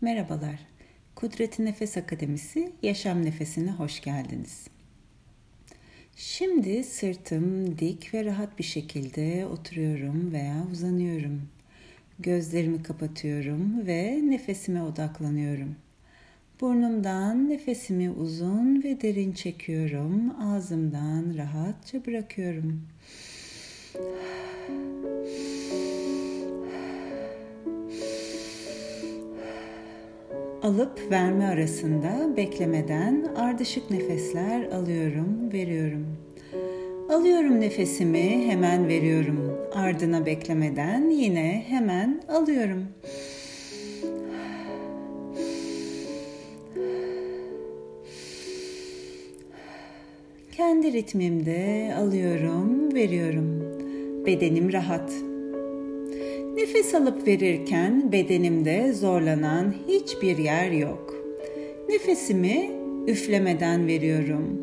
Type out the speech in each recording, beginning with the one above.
Merhabalar. Kudreti Nefes Akademisi Yaşam Nefesine hoş geldiniz. Şimdi sırtım dik ve rahat bir şekilde oturuyorum veya uzanıyorum. Gözlerimi kapatıyorum ve nefesime odaklanıyorum. Burnumdan nefesimi uzun ve derin çekiyorum. Ağzımdan rahatça bırakıyorum. Alıp verme arasında beklemeden ardışık nefesler alıyorum, veriyorum. Alıyorum nefesimi, hemen veriyorum. Ardına beklemeden yine hemen alıyorum. Kendi ritmimde alıyorum, veriyorum. Bedenim rahat. Nefes alıp verirken bedenimde zorlanan hiçbir yer yok. Nefesimi üflemeden veriyorum.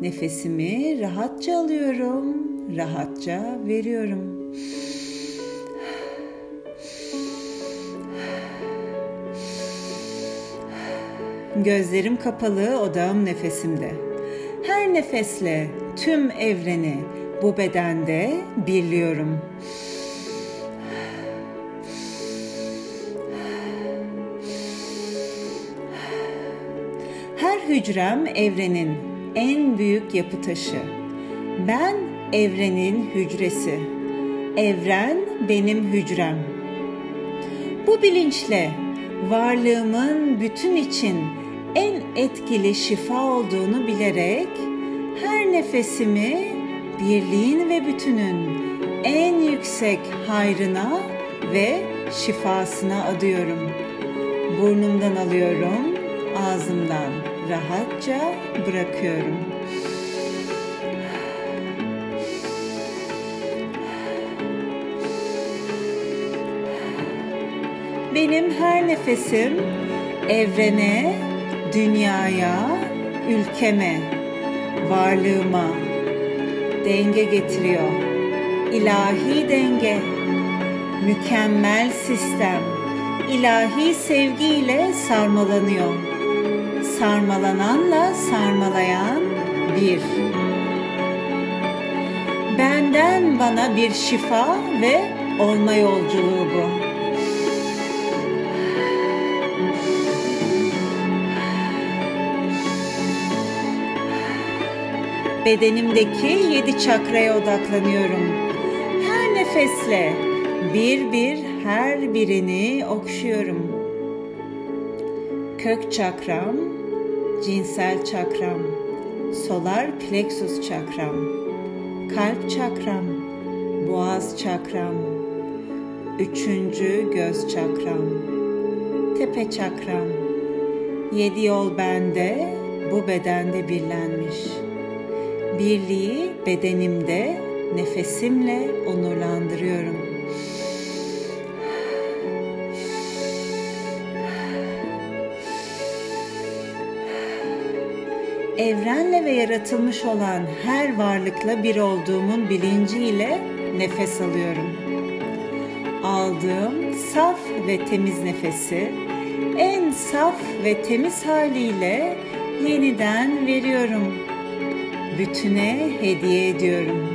Nefesimi rahatça alıyorum, rahatça veriyorum. Gözlerim kapalı, odağım nefesimde. Her nefesle tüm evreni bu bedende birliyorum. Hücrem evrenin en büyük yapı taşı. Ben evrenin hücresi. Evren benim hücrem. Bu bilinçle varlığımın bütün için en etkili şifa olduğunu bilerek her nefesimi birliğin ve bütünün en yüksek hayrına ve şifasına adıyorum. Burnumdan alıyorum, ağzımdan rahatça bırakıyorum. Benim her nefesim evrene, dünyaya, ülkeme, varlığıma denge getiriyor. İlahi denge, mükemmel sistem, ilahi sevgiyle sarmalanıyor. Sarmalananla sarmalayan bir. Benden bana bir şifa ve olma yolculuğu bu. Bedenimdeki yedi çakraya odaklanıyorum. Her nefesle bir bir her birini okşuyorum. Kök çakram, cinsel çakram, solar plexus çakram, kalp çakram, boğaz çakram, üçüncü göz çakram, tepe çakram, yedi yol bende, bu bedende birlenmiş.'' birliği bedenimde nefesimle onurlandırıyorum. Evrenle ve yaratılmış olan her varlıkla bir olduğumun bilinciyle nefes alıyorum. Aldığım saf ve temiz nefesi en saf ve temiz haliyle yeniden veriyorum bütüne hediye ediyorum.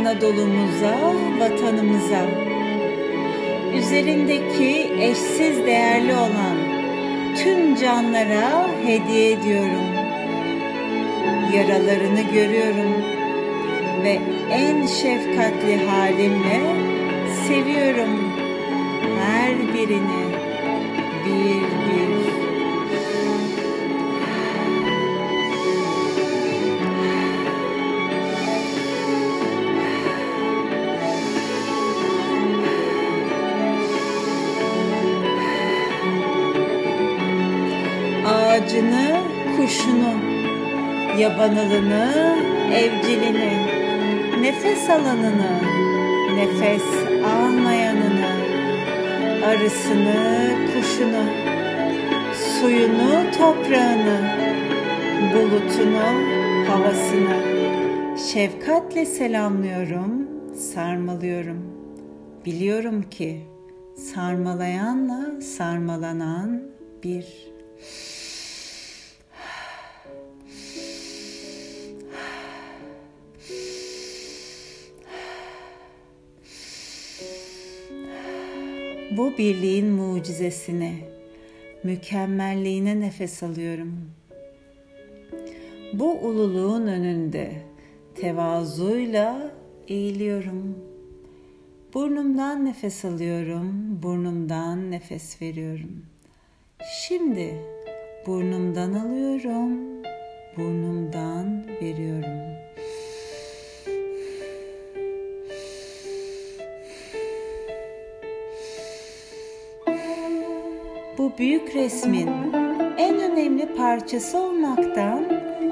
Anadolu'muza, vatanımıza, üzerindeki eşsiz değerli olan tüm canlara hediye ediyorum. Yaralarını görüyorum ve en şefkatli halimle seviyorum her birini bir bir. Yabanılını, evcilini, nefes alanını, nefes almayanını, arısını, kuşunu, suyunu, toprağını, bulutunu, havasını şefkatle selamlıyorum, sarmalıyorum. Biliyorum ki sarmalayanla sarmalanan bir. Bu birliğin mucizesine, mükemmelliğine nefes alıyorum. Bu ululuğun önünde tevazuyla eğiliyorum. Burnumdan nefes alıyorum, burnumdan nefes veriyorum. Şimdi burnumdan alıyorum, burnumdan veriyorum. Bu büyük resmin en önemli parçası olmaktan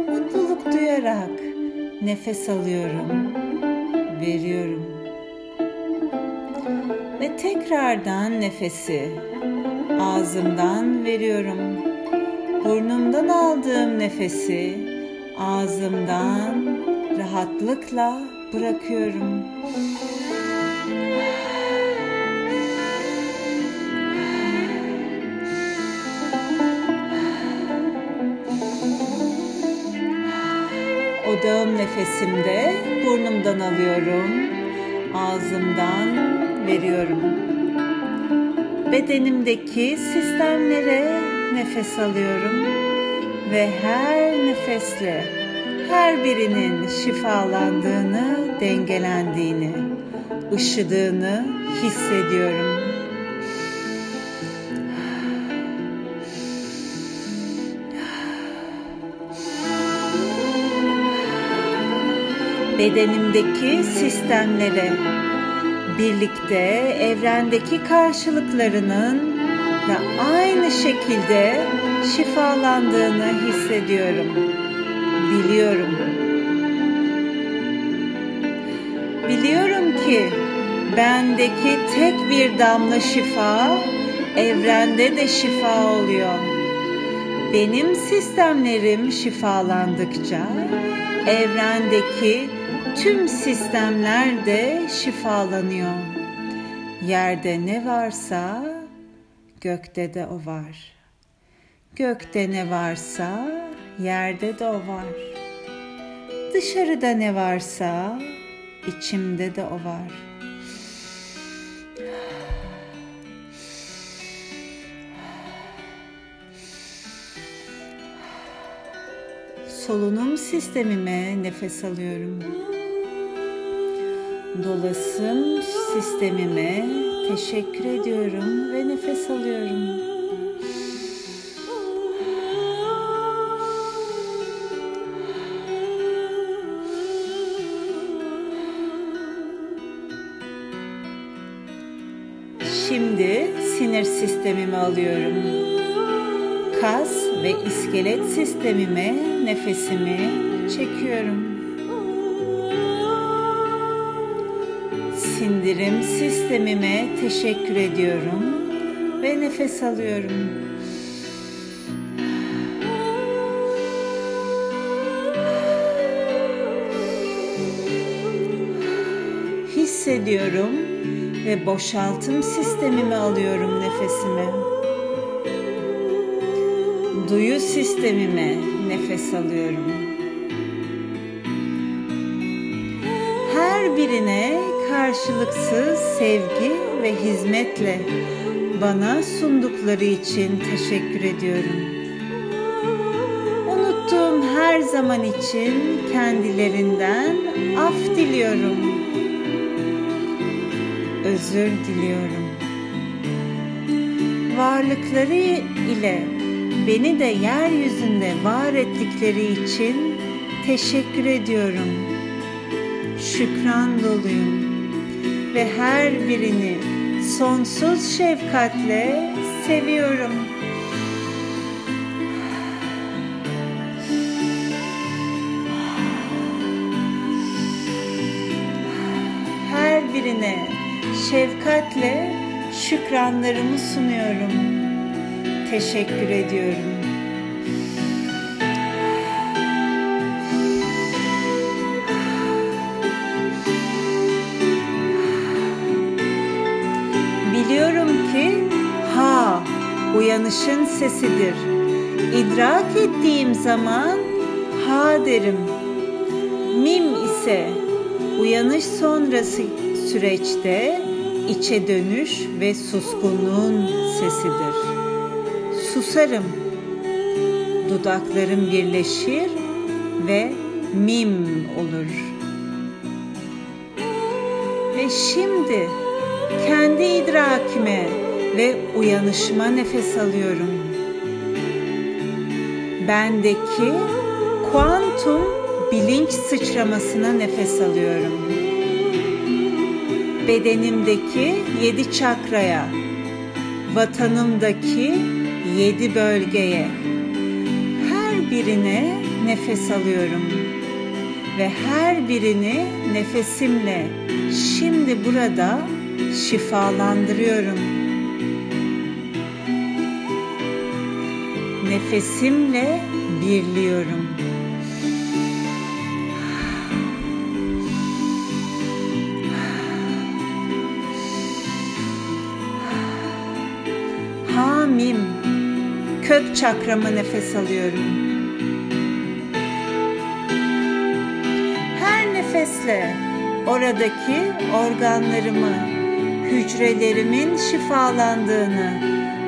mutluluk duyarak nefes alıyorum, veriyorum. Ve tekrardan nefesi ağzımdan veriyorum. Burnumdan aldığım nefesi ağzımdan rahatlıkla bırakıyorum. Nefesimde burnumdan alıyorum, ağzımdan veriyorum. Bedenimdeki sistemlere nefes alıyorum ve her nefesle her birinin şifalandığını, dengelendiğini, ışıdığını hissediyorum. Bedenimdeki sistemlere birlikte evrendeki karşılıklarının da aynı şekilde şifalandığını hissediyorum. Biliyorum. Biliyorum ki bendeki tek bir damla şifa evrende de şifa oluyor. Benim sistemlerim şifalandıkça evrendeki tüm sistemler de şifalanıyor. Yerde ne varsa gökte de o var. Gökte ne varsa yerde de o var. Dışarıda ne varsa içimde de o var. Solunum sistemime nefes alıyorum dolasım sistemime teşekkür ediyorum ve nefes alıyorum. Şimdi sinir sistemimi alıyorum. Kas ve iskelet sistemime nefesimi çekiyorum. Sindirim sistemime teşekkür ediyorum ve nefes alıyorum. Hissediyorum ve boşaltım sistemimi alıyorum nefesimi. Duyu sistemime nefes alıyorum. Her birine karşılıksız sevgi ve hizmetle bana sundukları için teşekkür ediyorum. Unuttuğum her zaman için kendilerinden af diliyorum. Özür diliyorum. Varlıkları ile beni de yeryüzünde var ettikleri için teşekkür ediyorum. Şükran doluyum ve her birini sonsuz şefkatle seviyorum. Her birine şefkatle şükranlarımı sunuyorum. Teşekkür ediyorum. Uyanışın sesidir. İdrak ettiğim zaman ha derim. Mim ise uyanış sonrası süreçte içe dönüş ve suskunluğun sesidir. Susarım. Dudaklarım birleşir ve mim olur. Ve şimdi kendi idrakime ve uyanışıma nefes alıyorum. Bendeki kuantum bilinç sıçramasına nefes alıyorum. Bedenimdeki yedi çakraya, vatanımdaki yedi bölgeye, her birine nefes alıyorum ve her birini nefesimle şimdi burada şifalandırıyorum. Nefesimle birliyorum. Hamim kök çakrama nefes alıyorum. Her nefesle oradaki organlarımı, hücrelerimin şifalandığını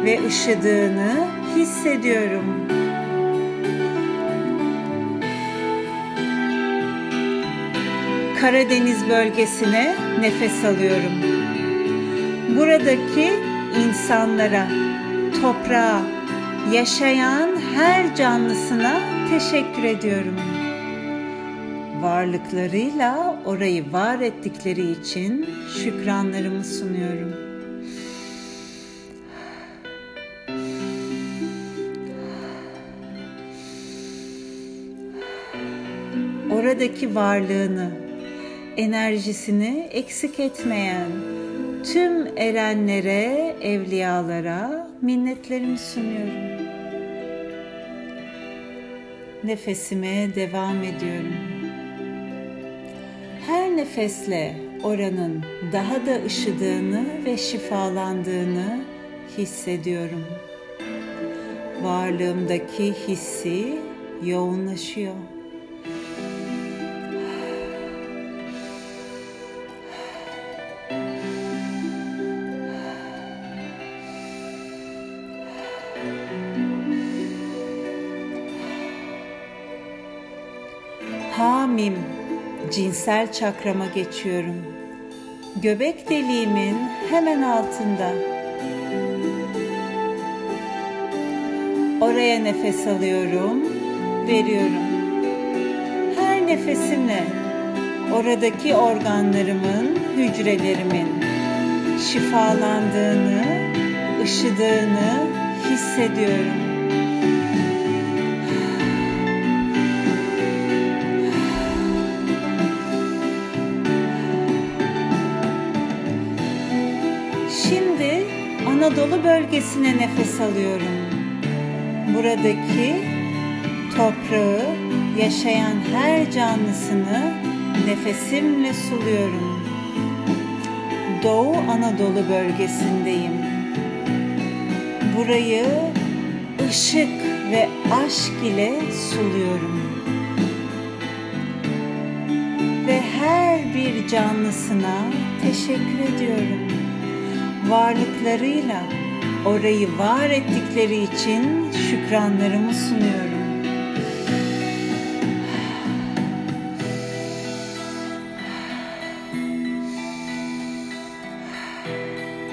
ve ışıdığını hissediyorum. Karadeniz bölgesine nefes alıyorum. Buradaki insanlara, toprağa, yaşayan her canlısına teşekkür ediyorum varlıklarıyla orayı var ettikleri için şükranlarımı sunuyorum. Oradaki varlığını, enerjisini eksik etmeyen tüm erenlere, evliyalara minnetlerimi sunuyorum. Nefesime devam ediyorum her nefesle oranın daha da ışıdığını ve şifalandığını hissediyorum. Varlığımdaki hissi yoğunlaşıyor. Cinsel çakrama geçiyorum. Göbek deliğimin hemen altında. Oraya nefes alıyorum, veriyorum. Her nefesimle oradaki organlarımın, hücrelerimin şifalandığını, ışıdığını hissediyorum. Anadolu bölgesine nefes alıyorum. Buradaki toprağı, yaşayan her canlısını nefesimle suluyorum. Doğu Anadolu bölgesindeyim. Burayı ışık ve aşk ile suluyorum. Ve her bir canlısına teşekkür ediyorum varlıklarıyla orayı var ettikleri için şükranlarımı sunuyorum.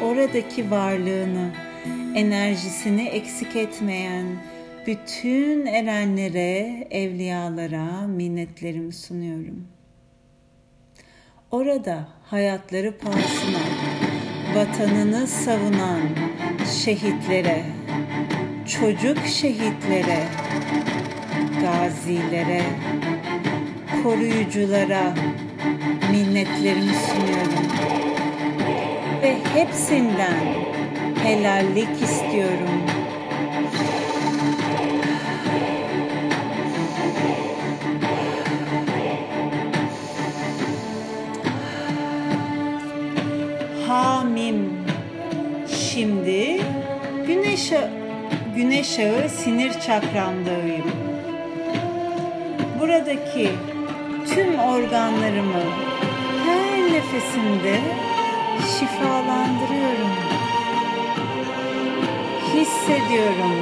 Oradaki varlığını, enerjisini eksik etmeyen bütün erenlere, evliyalara minnetlerimi sunuyorum. Orada hayatları pahasına vatanını savunan şehitlere, çocuk şehitlere, gazilere, koruyuculara minnetlerimi sunuyorum. Ve hepsinden helallik istiyorum. Güneş ağı sinir çakramdayım. Buradaki tüm organlarımı her nefesimde şifalandırıyorum. Hissediyorum.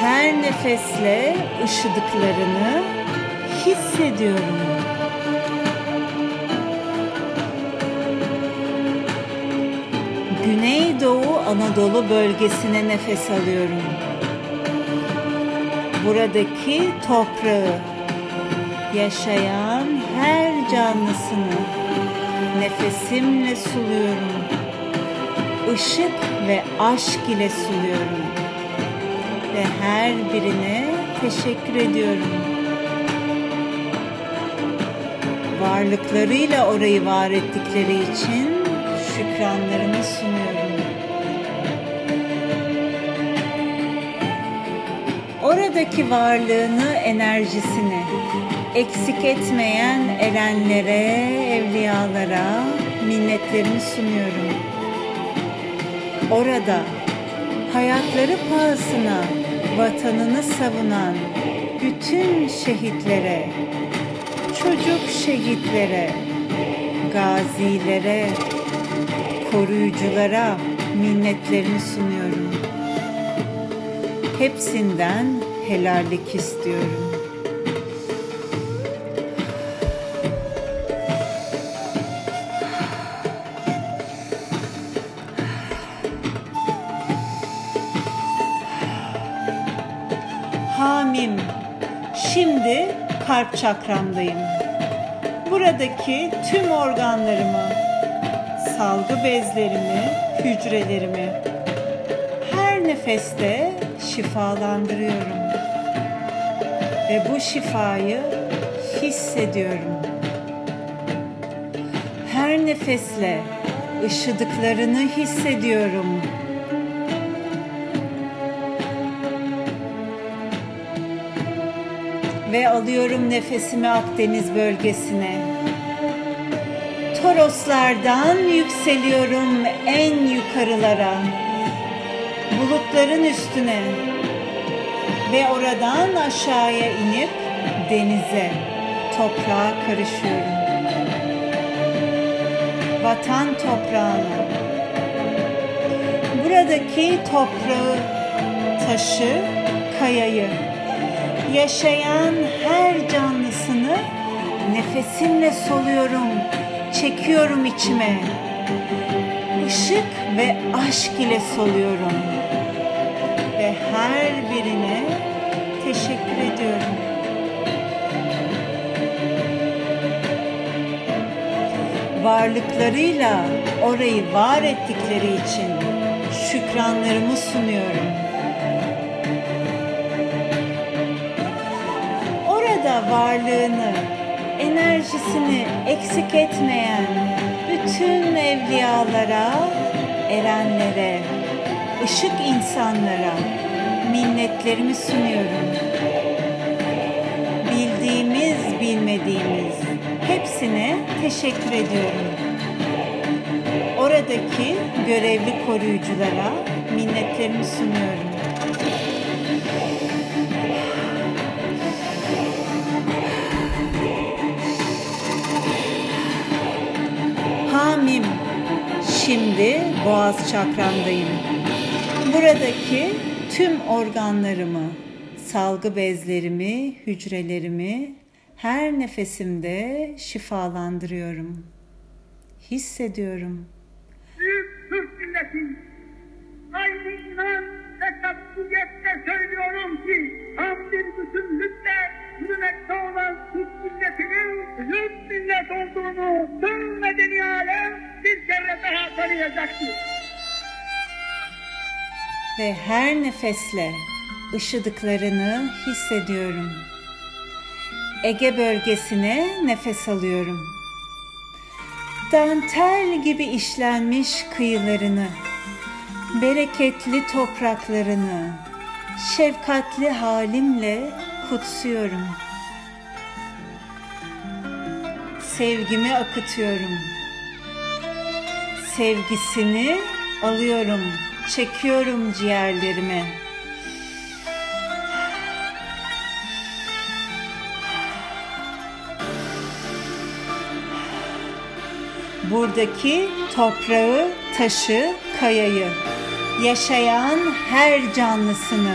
Her nefesle ışıdıklarını hissediyorum. Güneydoğu Anadolu bölgesine nefes alıyorum. Buradaki toprağı, yaşayan her canlısını nefesimle suluyorum. Işık ve aşk ile suluyorum. Ve her birine teşekkür ediyorum. Varlıklarıyla orayı var ettikleri için şükranlarımı sunuyorum. Oradaki varlığını, enerjisini eksik etmeyen erenlere, evliyalara minnetlerimi sunuyorum. Orada hayatları pahasına vatanını savunan bütün şehitlere, çocuk şehitlere, gazilere, koruyuculara minnetlerimi sunuyorum. Hepsinden helallik istiyorum. Hamim. Şimdi kalp çakramdayım. Buradaki tüm organlarımı, salgı bezlerimi, hücrelerimi her nefeste şifalandırıyorum. Ve bu şifayı hissediyorum. Her nefesle ışıdıklarını hissediyorum. Ve alıyorum nefesimi Akdeniz bölgesine. Toroslardan yükseliyorum en yukarılara. Bulutların üstüne ve oradan aşağıya inip denize, toprağa karışıyorum. Vatan toprağına. Buradaki toprağı, taşı, kayayı, yaşayan her canlısını nefesimle soluyorum, çekiyorum içime. Işık ve aşk ile soluyorum. Ve her teşekkür ediyorum. Varlıklarıyla orayı var ettikleri için şükranlarımı sunuyorum. Orada varlığını, enerjisini eksik etmeyen bütün evliyalara, erenlere, ışık insanlara minnetlerimi sunuyorum. Bilmediğimiz hepsine teşekkür ediyorum. Oradaki görevli koruyuculara minnetlerimi sunuyorum. Hamim. Şimdi boğaz çakramdayım. Buradaki tüm organlarımı, salgı bezlerimi, hücrelerimi her nefesimde şifalandırıyorum. Hissediyorum. Büyük Türk milleti, aynı inan ve tatbiyetle söylüyorum ki, tam bir bütünlükle yürümekte olan Türk milletinin Türk millet olduğunu tüm medeni alem bir kere daha tanıyacaktır. Ve her nefesle ışıdıklarını hissediyorum. Ege bölgesine nefes alıyorum. Dantel gibi işlenmiş kıyılarını, bereketli topraklarını, şefkatli halimle kutsuyorum. Sevgimi akıtıyorum. Sevgisini alıyorum, çekiyorum ciğerlerime. Buradaki toprağı, taşı, kayayı, yaşayan her canlısını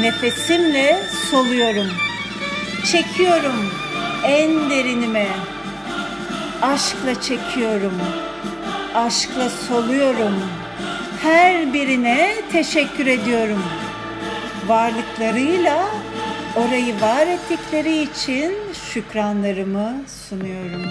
nefesimle soluyorum. Çekiyorum en derinime. Aşkla çekiyorum. Aşkla soluyorum. Her birine teşekkür ediyorum. Varlıklarıyla orayı var ettikleri için şükranlarımı sunuyorum.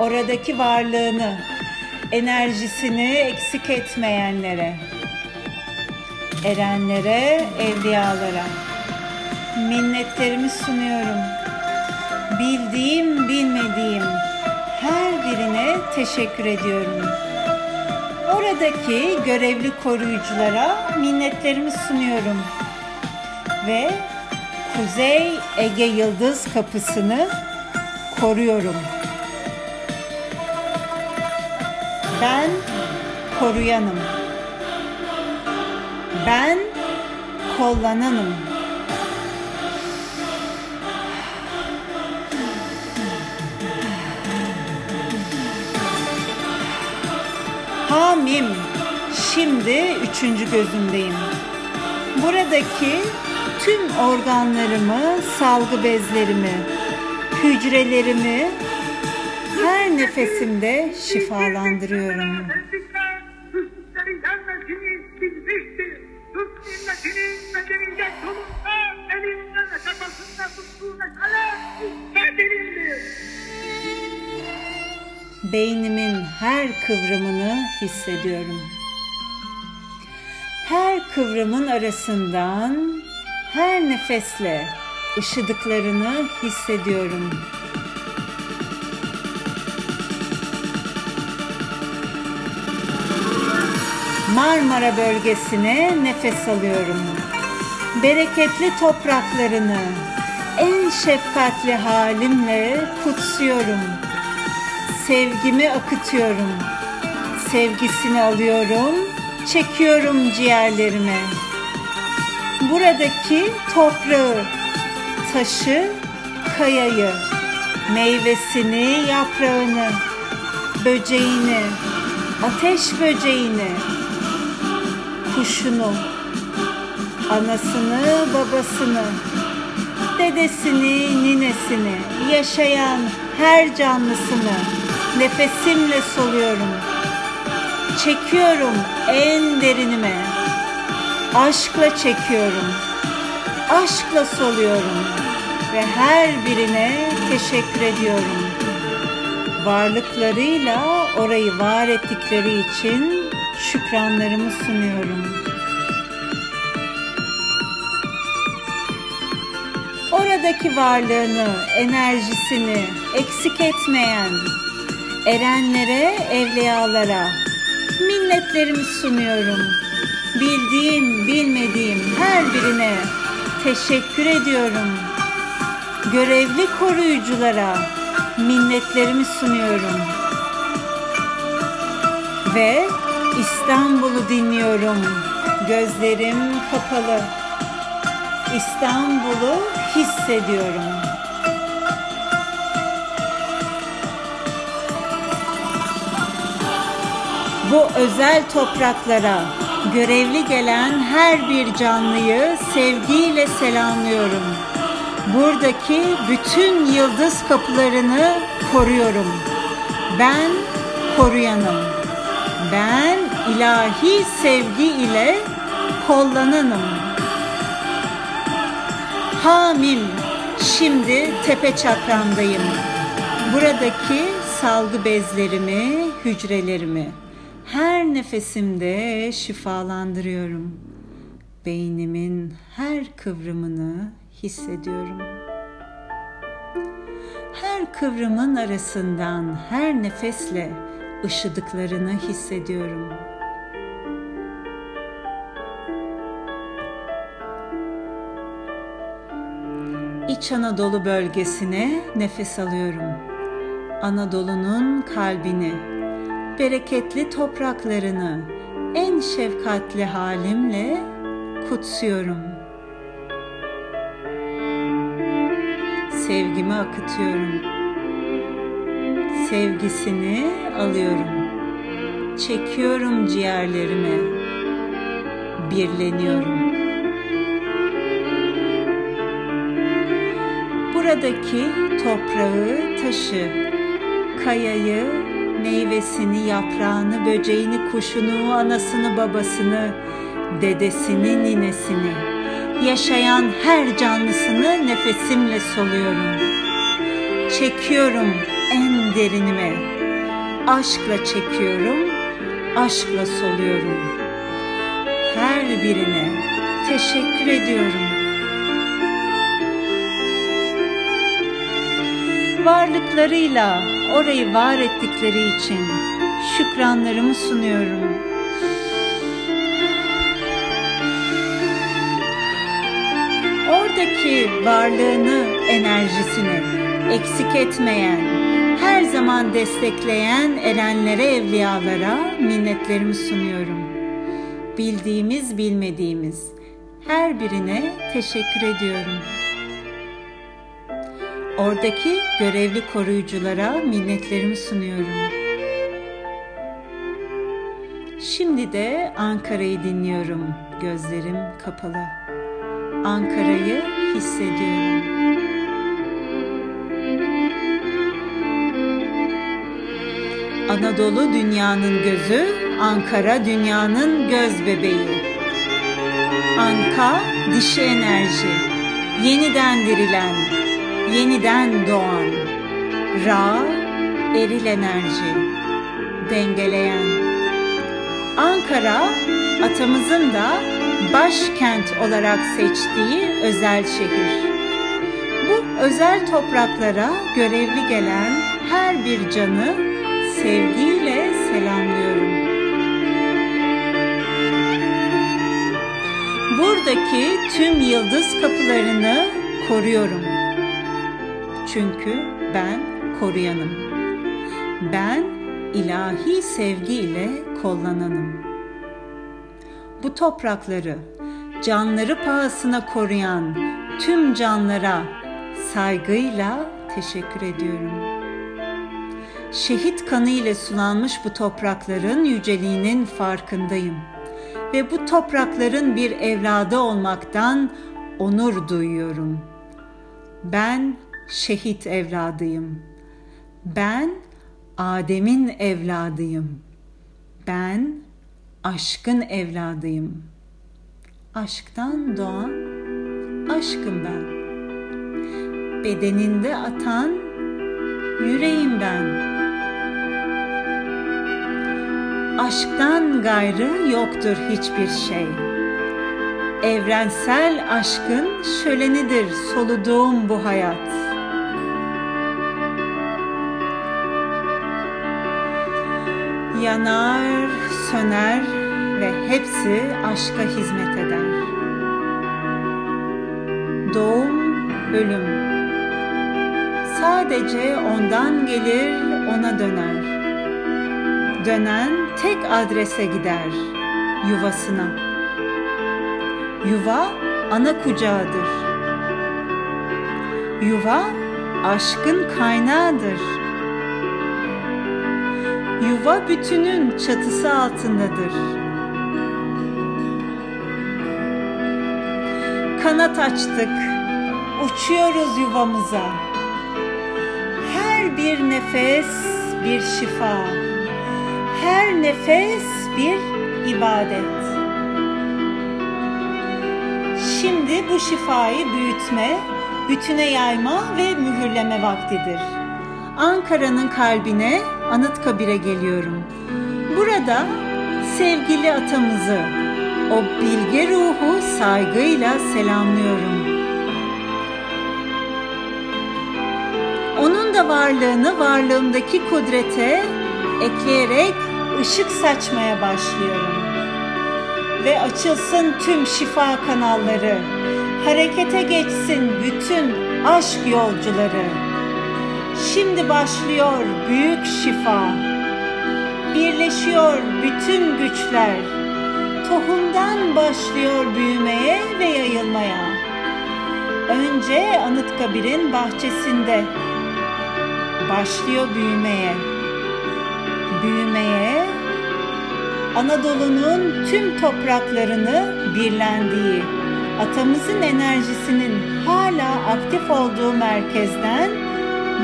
Oradaki varlığını, enerjisini eksik etmeyenlere, erenlere, evliyalara minnetlerimi sunuyorum. Bildiğim, bilmediğim her birine teşekkür ediyorum. Oradaki görevli koruyuculara minnetlerimi sunuyorum. Ve Kuzey Ege Yıldız Kapısı'nı koruyorum. Ben koruyanım. Ben kollananım. Hamim. Şimdi üçüncü gözümdeyim. Buradaki tüm organlarımı, salgı bezlerimi, hücrelerimi nefesimde şifalandırıyorum. Beynimin her kıvrımını hissediyorum. Her kıvrımın arasından her nefesle ışıdıklarını hissediyorum. Marmara bölgesine nefes alıyorum. Bereketli topraklarını en şefkatli halimle kutsuyorum. Sevgimi akıtıyorum. Sevgisini alıyorum, çekiyorum ciğerlerime. Buradaki toprağı, taşı, kayayı, meyvesini, yaprağını, böceğini, ateş böceğini, kuşunu, anasını, babasını, dedesini, ninesini, yaşayan her canlısını nefesimle soluyorum. Çekiyorum en derinime. Aşkla çekiyorum. Aşkla soluyorum ve her birine teşekkür ediyorum. Varlıklarıyla orayı var ettikleri için şükranlarımı sunuyorum. Oradaki varlığını, enerjisini eksik etmeyen erenlere, evliyalara minnetlerimi sunuyorum. Bildiğim, bilmediğim her birine teşekkür ediyorum. Görevli koruyuculara minnetlerimi sunuyorum. Ve İstanbul'u dinliyorum. Gözlerim kapalı. İstanbul'u hissediyorum. Bu özel topraklara görevli gelen her bir canlıyı sevgiyle selamlıyorum. Buradaki bütün yıldız kapılarını koruyorum. Ben koruyanım. Ben ilahi sevgi ile kollananım. Hamim, şimdi tepe çakramdayım. Buradaki salgı bezlerimi, hücrelerimi her nefesimde şifalandırıyorum. Beynimin her kıvrımını hissediyorum. Her kıvrımın arasından her nefesle ışıdıklarını hissediyorum. İç Anadolu bölgesine nefes alıyorum. Anadolu'nun kalbini, bereketli topraklarını en şefkatli halimle kutsuyorum. Sevgimi akıtıyorum. Sevgisini alıyorum. Çekiyorum ciğerlerime. Birleniyorum. Buradaki toprağı, taşı, kayayı, meyvesini, yaprağını, böceğini, kuşunu, anasını, babasını, dedesini, ninesini, yaşayan her canlısını nefesimle soluyorum. Çekiyorum en derinime, aşkla çekiyorum, aşkla soluyorum. Her birine teşekkür ediyorum. Varlıklarıyla orayı var ettikleri için şükranlarımı sunuyorum. Oradaki varlığını, enerjisini eksik etmeyen, her zaman destekleyen erenlere, evliyalara minnetlerimi sunuyorum. Bildiğimiz, bilmediğimiz her birine teşekkür ediyorum. Oradaki görevli koruyuculara minnetlerimi sunuyorum. Şimdi de Ankara'yı dinliyorum. Gözlerim kapalı. Ankara'yı hissediyorum. Anadolu dünyanın gözü, Ankara dünyanın göz bebeği. Anka dişi enerji, yeniden dirilen, yeniden doğan, Ra, eril enerji, dengeleyen. Ankara, atamızın da başkent olarak seçtiği özel şehir. Bu özel topraklara görevli gelen her bir canı sevgiyle selamlıyorum. Buradaki tüm yıldız kapılarını koruyorum. Çünkü ben koruyanım. Ben ilahi sevgi ile kollananım. Bu toprakları canları pahasına koruyan tüm canlara saygıyla teşekkür ediyorum. Şehit kanı ile sulanmış bu toprakların yüceliğinin farkındayım ve bu toprakların bir evladı olmaktan onur duyuyorum. Ben şehit evladıyım. Ben Adem'in evladıyım. Ben aşkın evladıyım. Aşktan doğan aşkım ben. Bedeninde atan yüreğim ben. Aşktan gayrı yoktur hiçbir şey.'' evrensel aşkın şölenidir soluduğum bu hayat. Yanar, söner ve hepsi aşka hizmet eder. Doğum, ölüm. Sadece ondan gelir, ona döner. Dönen tek adrese gider, yuvasına. Yuva ana kucağıdır. Yuva aşkın kaynağıdır. Yuva bütünün çatısı altındadır. Kanat açtık, uçuyoruz yuvamıza. Her bir nefes bir şifa. Her nefes bir ibadet. Şimdi bu şifayı büyütme, bütüne yayma ve mühürleme vaktidir. Ankara'nın kalbine Anıtkabir'e geliyorum. Burada sevgili atamızı, o bilge ruhu saygıyla selamlıyorum. Onun da varlığını varlığımdaki kudrete ekleyerek ışık saçmaya başlıyorum ve açılsın tüm şifa kanalları. Harekete geçsin bütün aşk yolcuları. Şimdi başlıyor büyük şifa. Birleşiyor bütün güçler. Tohumdan başlıyor büyümeye ve yayılmaya. Önce Anıtkabir'in bahçesinde başlıyor büyümeye. Büyümeye Anadolu'nun tüm topraklarını birlendiği, atamızın enerjisinin hala aktif olduğu merkezden,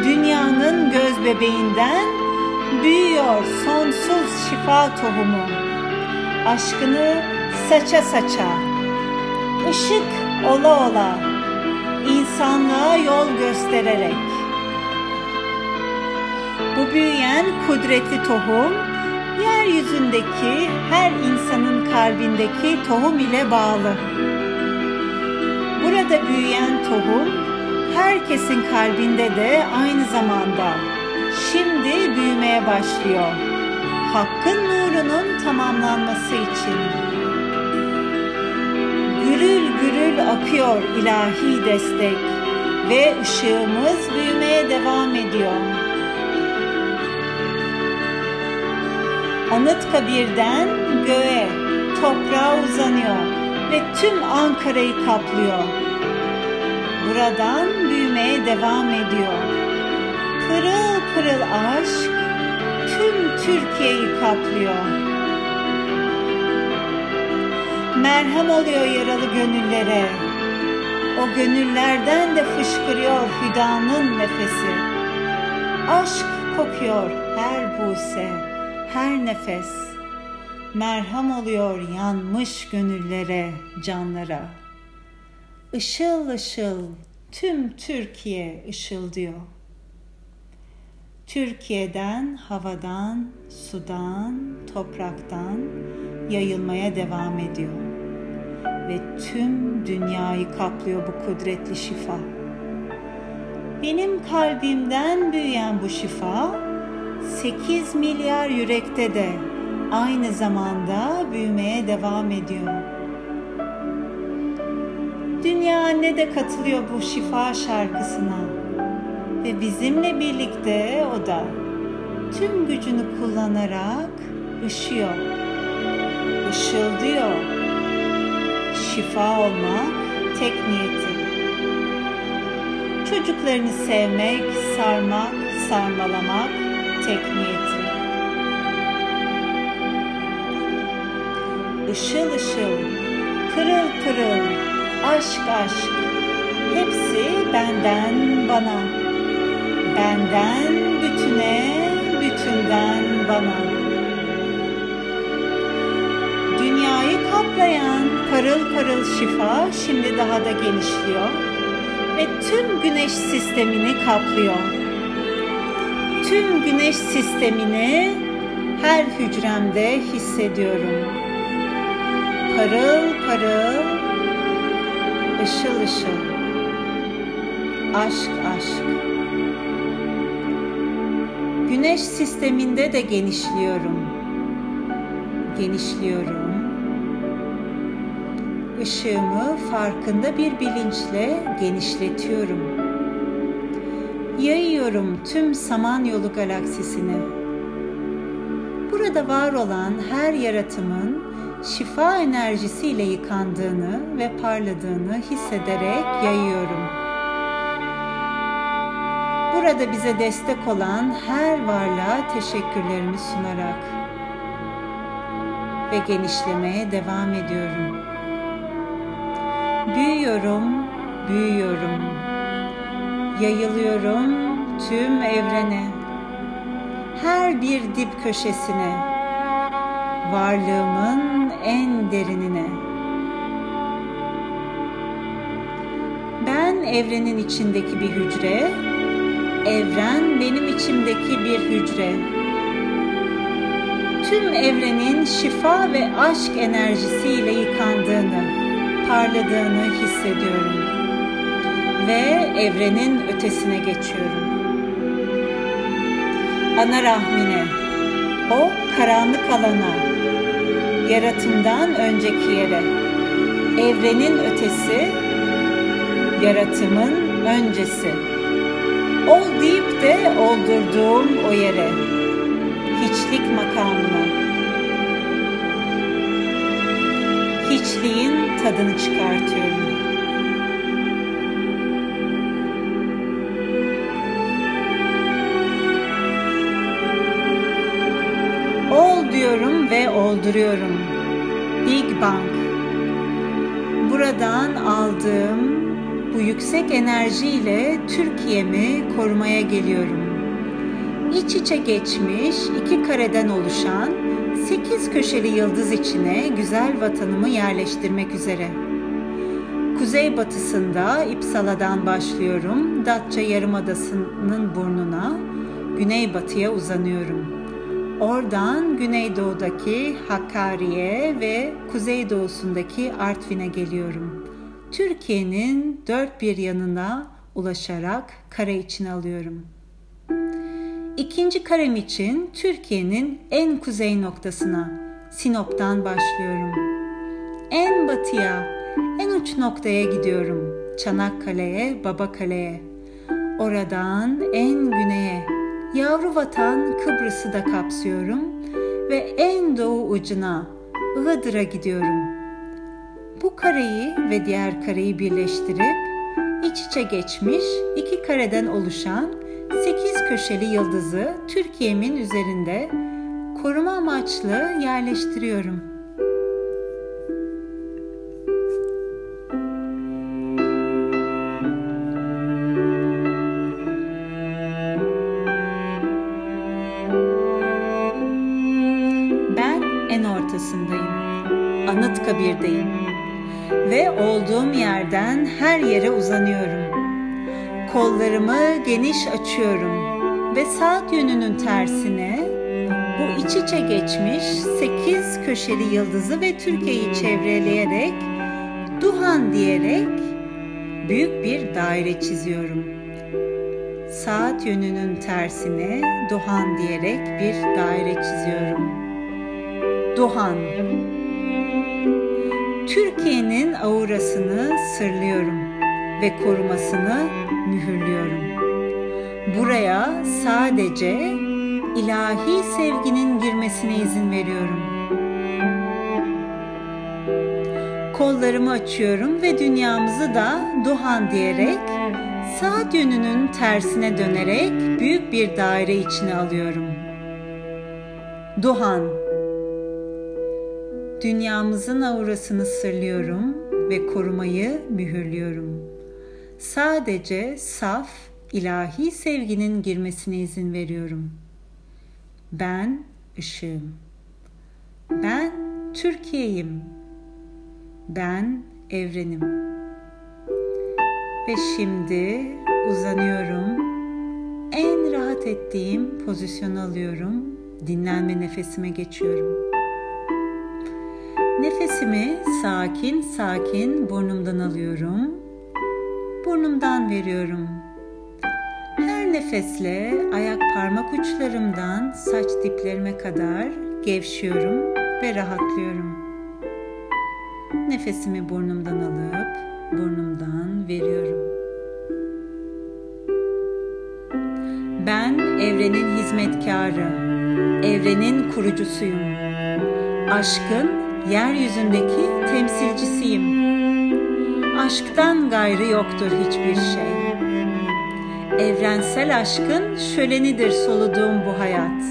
dünyanın göz bebeğinden büyüyor sonsuz şifa tohumu. Aşkını saça saça, ışık ola ola, insanlığa yol göstererek. Bu büyüyen kudretli tohum, yeryüzündeki her insanın kalbindeki tohum ile bağlı. Burada büyüyen tohum, herkesin kalbinde de aynı zamanda şimdi büyümeye başlıyor. Hakkın nurunun tamamlanması için. Gürül gürül akıyor ilahi destek ve ışığımız büyümeye devam ediyor. Anıtkabir'den göğe, toprağa uzanıyor ve tüm Ankara'yı kaplıyor. Buradan büyümeye devam ediyor. Pırıl pırıl aşk tüm Türkiye'yi kaplıyor. Merhem oluyor yaralı gönüllere. O gönüllerden de fışkırıyor hüdanın nefesi. Aşk kokuyor her buse, her nefes. Merhem oluyor yanmış gönüllere, canlara. Işıl ışıl tüm Türkiye ışıldıyor. Türkiye'den, havadan, sudan, topraktan yayılmaya devam ediyor. Ve tüm dünyayı kaplıyor bu kudretli şifa. Benim kalbimden büyüyen bu şifa 8 milyar yürekte de aynı zamanda büyümeye devam ediyor. Dünya anne de katılıyor bu şifa şarkısına ve bizimle birlikte o da tüm gücünü kullanarak ışıyor, ışıldıyor. Şifa olmak tek niyeti. Çocuklarını sevmek, sarmak, sarmalamak tek niyeti. Işıl ışıl, pırıl pırıl, aşk aşk, hepsi benden bana, benden bütüne, bütünden bana. Dünyayı kaplayan parıl parıl şifa şimdi daha da genişliyor ve tüm güneş sistemini kaplıyor. Tüm güneş sistemini her hücremde hissediyorum. Parıl parıl, ışıl ışıl, aşk aşk. Güneş sisteminde de genişliyorum. Genişliyorum. Işığımı farkında bir bilinçle genişletiyorum. Yayıyorum tüm Samanyolu galaksisini. Burada var olan her yaratımın şifa enerjisiyle yıkandığını ve parladığını hissederek yayıyorum. Burada bize destek olan her varlığa teşekkürlerimi sunarak ve genişlemeye devam ediyorum. Büyüyorum, büyüyorum. Yayılıyorum tüm evrene. Her bir dip köşesine. Varlığımın en derinine. Ben evrenin içindeki bir hücre, evren benim içimdeki bir hücre. Tüm evrenin şifa ve aşk enerjisiyle yıkandığını, parladığını hissediyorum ve evrenin ötesine geçiyorum. Ana rahmine, o karanlık alana, yaratımdan önceki yere, evrenin ötesi, yaratımın öncesi. Ol deyip de oldurduğum o yere, hiçlik makamına. Hiçliğin tadını çıkartıyorum. Ol diyorum ve olduruyorum. Big Bang. Buradan aldığım bu yüksek enerjiyle Türkiye'mi korumaya geliyorum. İç içe geçmiş iki kareden oluşan sekiz köşeli yıldız içine güzel vatanımı yerleştirmek üzere. Kuzey batısında İpsala'dan başlıyorum. Datça Yarımadası'nın burnuna, güneybatıya uzanıyorum. Oradan güneydoğudaki Hakkari'ye ve kuzeydoğusundaki Artvin'e geliyorum. Türkiye'nin dört bir yanına ulaşarak kare içine alıyorum. İkinci karem için Türkiye'nin en kuzey noktasına, Sinop'tan başlıyorum. En batıya, en uç noktaya gidiyorum. Çanakkale'ye, Babakale'ye. Oradan en güneye, yavru vatan Kıbrıs'ı da kapsıyorum ve en doğu ucuna, Iğdır'a gidiyorum. Bu kareyi ve diğer kareyi birleştirip iç içe geçmiş iki kareden oluşan sekiz köşeli yıldızı Türkiye'min üzerinde koruma amaçlı yerleştiriyorum. Ben en ortasındayım. Anıtkabir'deyim yerden her yere uzanıyorum. Kollarımı geniş açıyorum ve saat yönünün tersine bu iç içe geçmiş sekiz köşeli yıldızı ve Türkiye'yi çevreleyerek Duhan diyerek büyük bir daire çiziyorum. Saat yönünün tersine Duhan diyerek bir daire çiziyorum. Duhan Türkiye'nin aurasını sırlıyorum ve korumasını mühürlüyorum. Buraya sadece ilahi sevginin girmesine izin veriyorum. Kollarımı açıyorum ve dünyamızı da Duhan diyerek saat yönünün tersine dönerek büyük bir daire içine alıyorum. Duhan Dünyamızın aurasını sırlıyorum ve korumayı mühürlüyorum. Sadece saf ilahi sevginin girmesine izin veriyorum. Ben ışığım. Ben Türkiye'yim. Ben evrenim. Ve şimdi uzanıyorum. En rahat ettiğim pozisyonu alıyorum. Dinlenme nefesime geçiyorum. Nefesimi sakin sakin burnumdan alıyorum. Burnumdan veriyorum. Her nefesle ayak parmak uçlarımdan saç diplerime kadar gevşiyorum ve rahatlıyorum. Nefesimi burnumdan alıp burnumdan veriyorum. Ben evrenin hizmetkarı, evrenin kurucusuyum. Aşkın yeryüzündeki temsilcisiyim. Aşktan gayrı yoktur hiçbir şey. Evrensel aşkın şölenidir soluduğum bu hayat.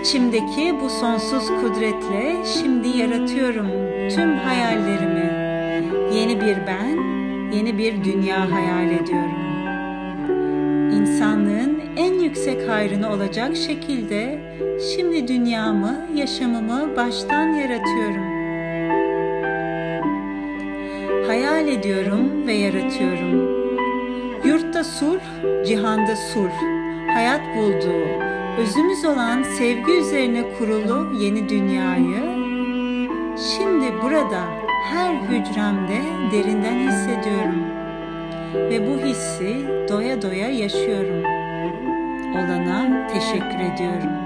İçimdeki bu sonsuz kudretle şimdi yaratıyorum tüm hayallerimi. Yeni bir ben, yeni bir dünya hayal ediyorum. İnsanlığın en yüksek hayrını olacak şekilde şimdi dünyamı, yaşamımı baştan yaratıyorum. Hayal ediyorum ve yaratıyorum. Yurtta sulh, cihanda sulh, hayat bulduğu, özümüz olan sevgi üzerine kurulu yeni dünyayı şimdi burada her hücremde derinden hissediyorum ve bu hissi doya doya yaşıyorum. Olana teşekkür ediyorum.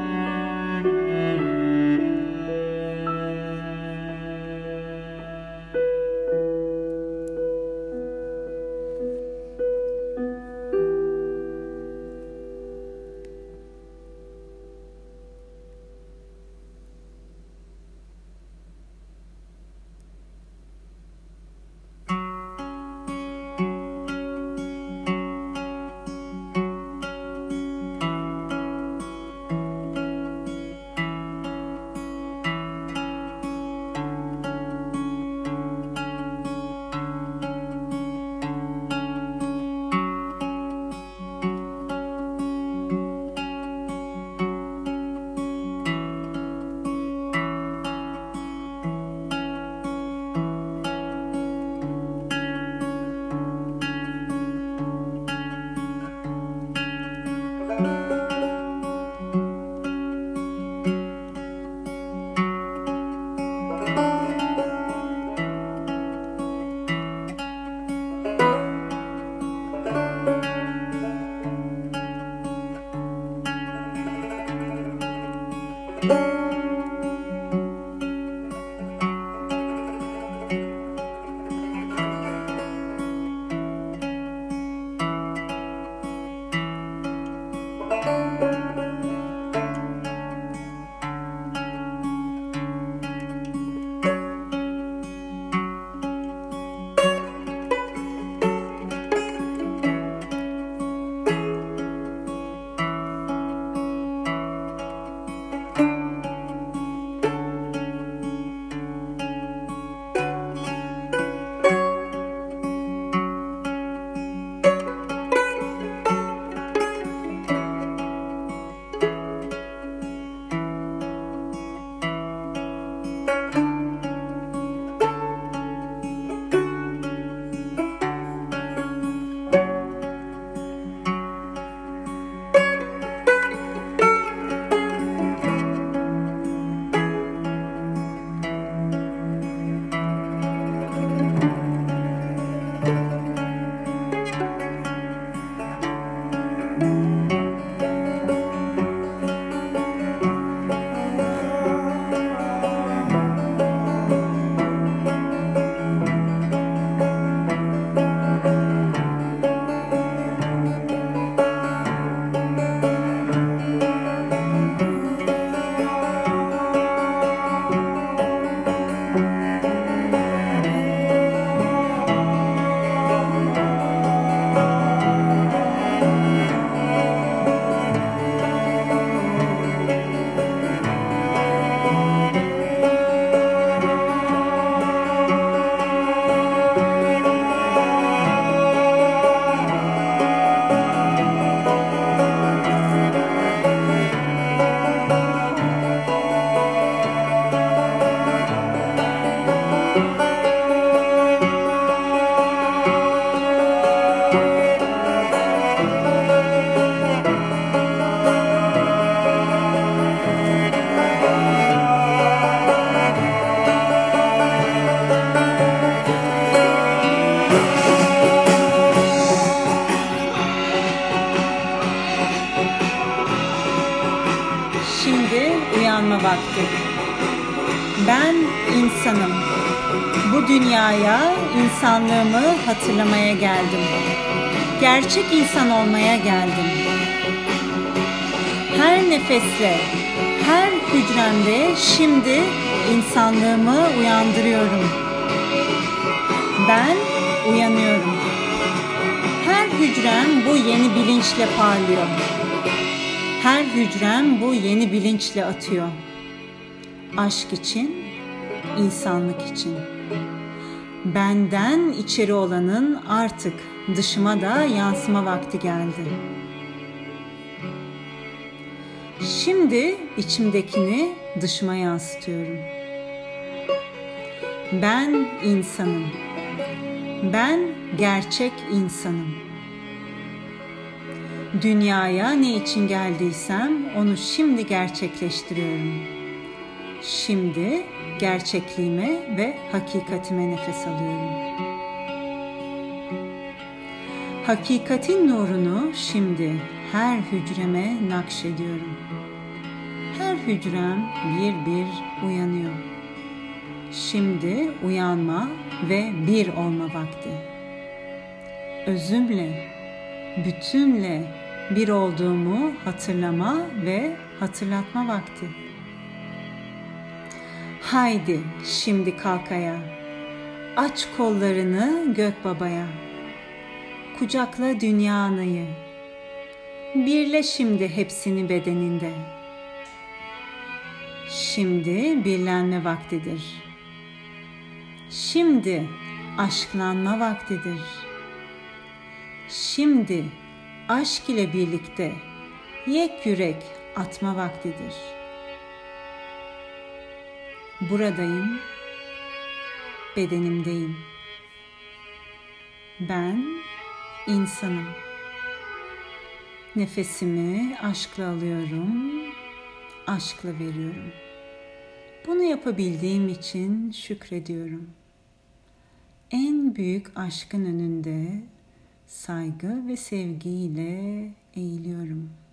Hatırlamaya geldim. Gerçek insan olmaya geldim. Her nefesle, her hücremde şimdi insanlığımı uyandırıyorum. Ben uyanıyorum. Her hücrem bu yeni bilinçle parlıyor. Her hücrem bu yeni bilinçle atıyor. Aşk için, insanlık için benden içeri olanın artık dışıma da yansıma vakti geldi. Şimdi içimdekini dışıma yansıtıyorum. Ben insanım. Ben gerçek insanım. Dünyaya ne için geldiysem onu şimdi gerçekleştiriyorum. Şimdi gerçekliğime ve hakikatime nefes alıyorum. Hakikatin nurunu şimdi her hücreme nakşediyorum. Her hücrem bir bir uyanıyor. Şimdi uyanma ve bir olma vakti. Özümle, bütünle bir olduğumu hatırlama ve hatırlatma vakti. Haydi şimdi kalkaya. Aç kollarını gök babaya. Kucakla dünya anayı. Birle şimdi hepsini bedeninde. Şimdi birlenme vaktidir. Şimdi aşklanma vaktidir. Şimdi aşk ile birlikte yek yürek atma vaktidir.'' Buradayım, bedenimdeyim. Ben insanım. Nefesimi aşkla alıyorum, aşkla veriyorum. Bunu yapabildiğim için şükrediyorum. En büyük aşkın önünde saygı ve sevgiyle eğiliyorum.''